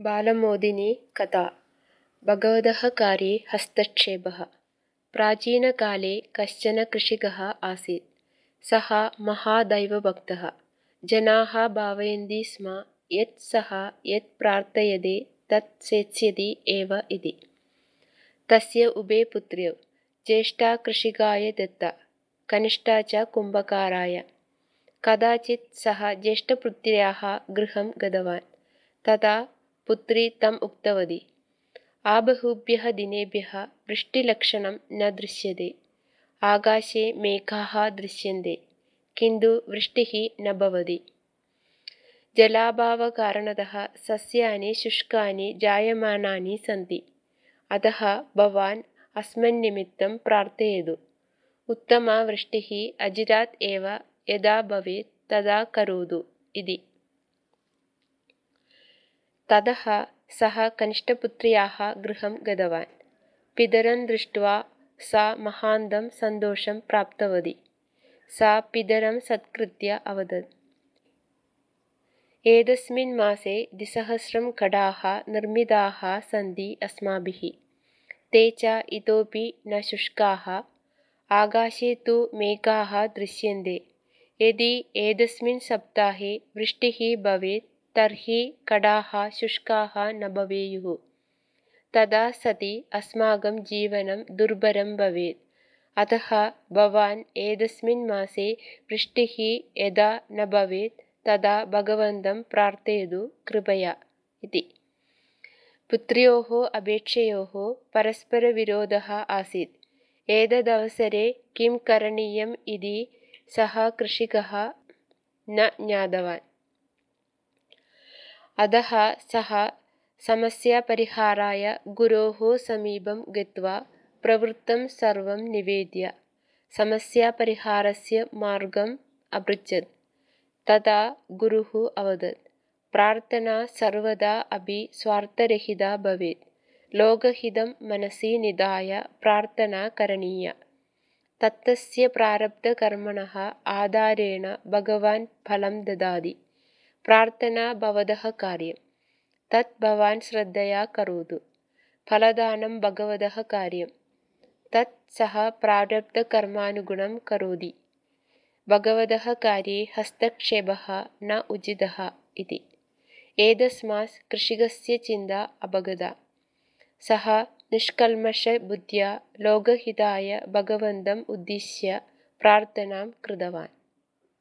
बालमोदिनी कथा। भगवतः कार्ये हस्तक्षेपः। प्राचीनकाले कश्चन कृषिकः आसीत्। सः महादैवभक्तः। जनाः भावयन्ति स्म यत् सः यत् प्रार्थयते तत् सेत्स्यति एव इति। तस्य उभे पुत्र्यौ ज्येष्ठा कृषिकाय दत्ता कनिष्ठा च कुम्भकाराय। कदाचित् सः ज्येष्ठपुत्र्याः गृहं गतवान्। तदा पुत्री तम् उक्तवती। आबहुभ्यः दिनेभ्यः वृष्टिलक्षणं न दृश्यते। आकाशे मेघाः दृश्यन्ते। किन्तु वृष्टिः न भवति। जलाभावकारणतः सस्यानि शुष्कानि जायमानानि सन्ति। अतः भवान् अस्मन्निमित्तं प्रार्थयतु। उत्तमा वृष्टिः अचिरात् एव यदा भवेत् तदा करोतु इति ततः सः कनिष्ठपुत्र्याः गृहं गतवान्। पितरं दृष्ट्वा सा महान्तं सन्तोषं प्राप्तवती। सा पितरं सत्कृत्य अवदत्। एतस्मिन् मासे द्विसहस्रं घटाः निर्मिताः सन्ति अस्माभिः। ते च इतोपि न शुष्काः। आकाशे तु मेघाः दृश्यन्ते। यदि एतस्मिन् सप्ताहे वृष्टिः भवेत् तर्हि घटाः शुष्काः न भवेयुः। तदा सति अस्माकं जीवनं दुर्भरं भवेत्। अतः भवान् एतस्मिन् मासे वृष्टिः यदा न भवेत् तदा भगवन्तं प्रार्थयतु कृपया इति। पुत्र्योः अपेक्षयोः परस्परविरोधः आसीत्। एतदवसरे किं करणीयम् इति सः कृषिकः न ज्ञातवान् अतः सः समस्यापरिहाराय गुरोः समीपं गत्वा प्रवृत्तं सर्वं निवेद्य समस्यापरिहारस्य मार्गम् अपृच्छत्। तदा गुरुः अवदत् प्रार्थना सर्वदा अपि स्वार्थरहिता भवेत्। लोकहितं मनसि निधाय प्रार्थना करणीया। तत्तस्य प्रारब्धकर्मणः आधारेण भगवान् फलं ददाति प्रार्थना भवतः कार्यं। तत् भवान् श्रद्धया करोतु। फलदानं भगवतः कार्यं। तत् सः प्रारब्धकर्मानुगुणं करोति। भगवतः कार्ये हस्तक्षेपः न उचितः इति। एतस्मात् कृषिकस्य चिन्ता अपगता सः निष्कल्मषबुद्ध्या लोकहिताय भगवन्तम् उद्दिश्य प्रार्थनां कृतवान्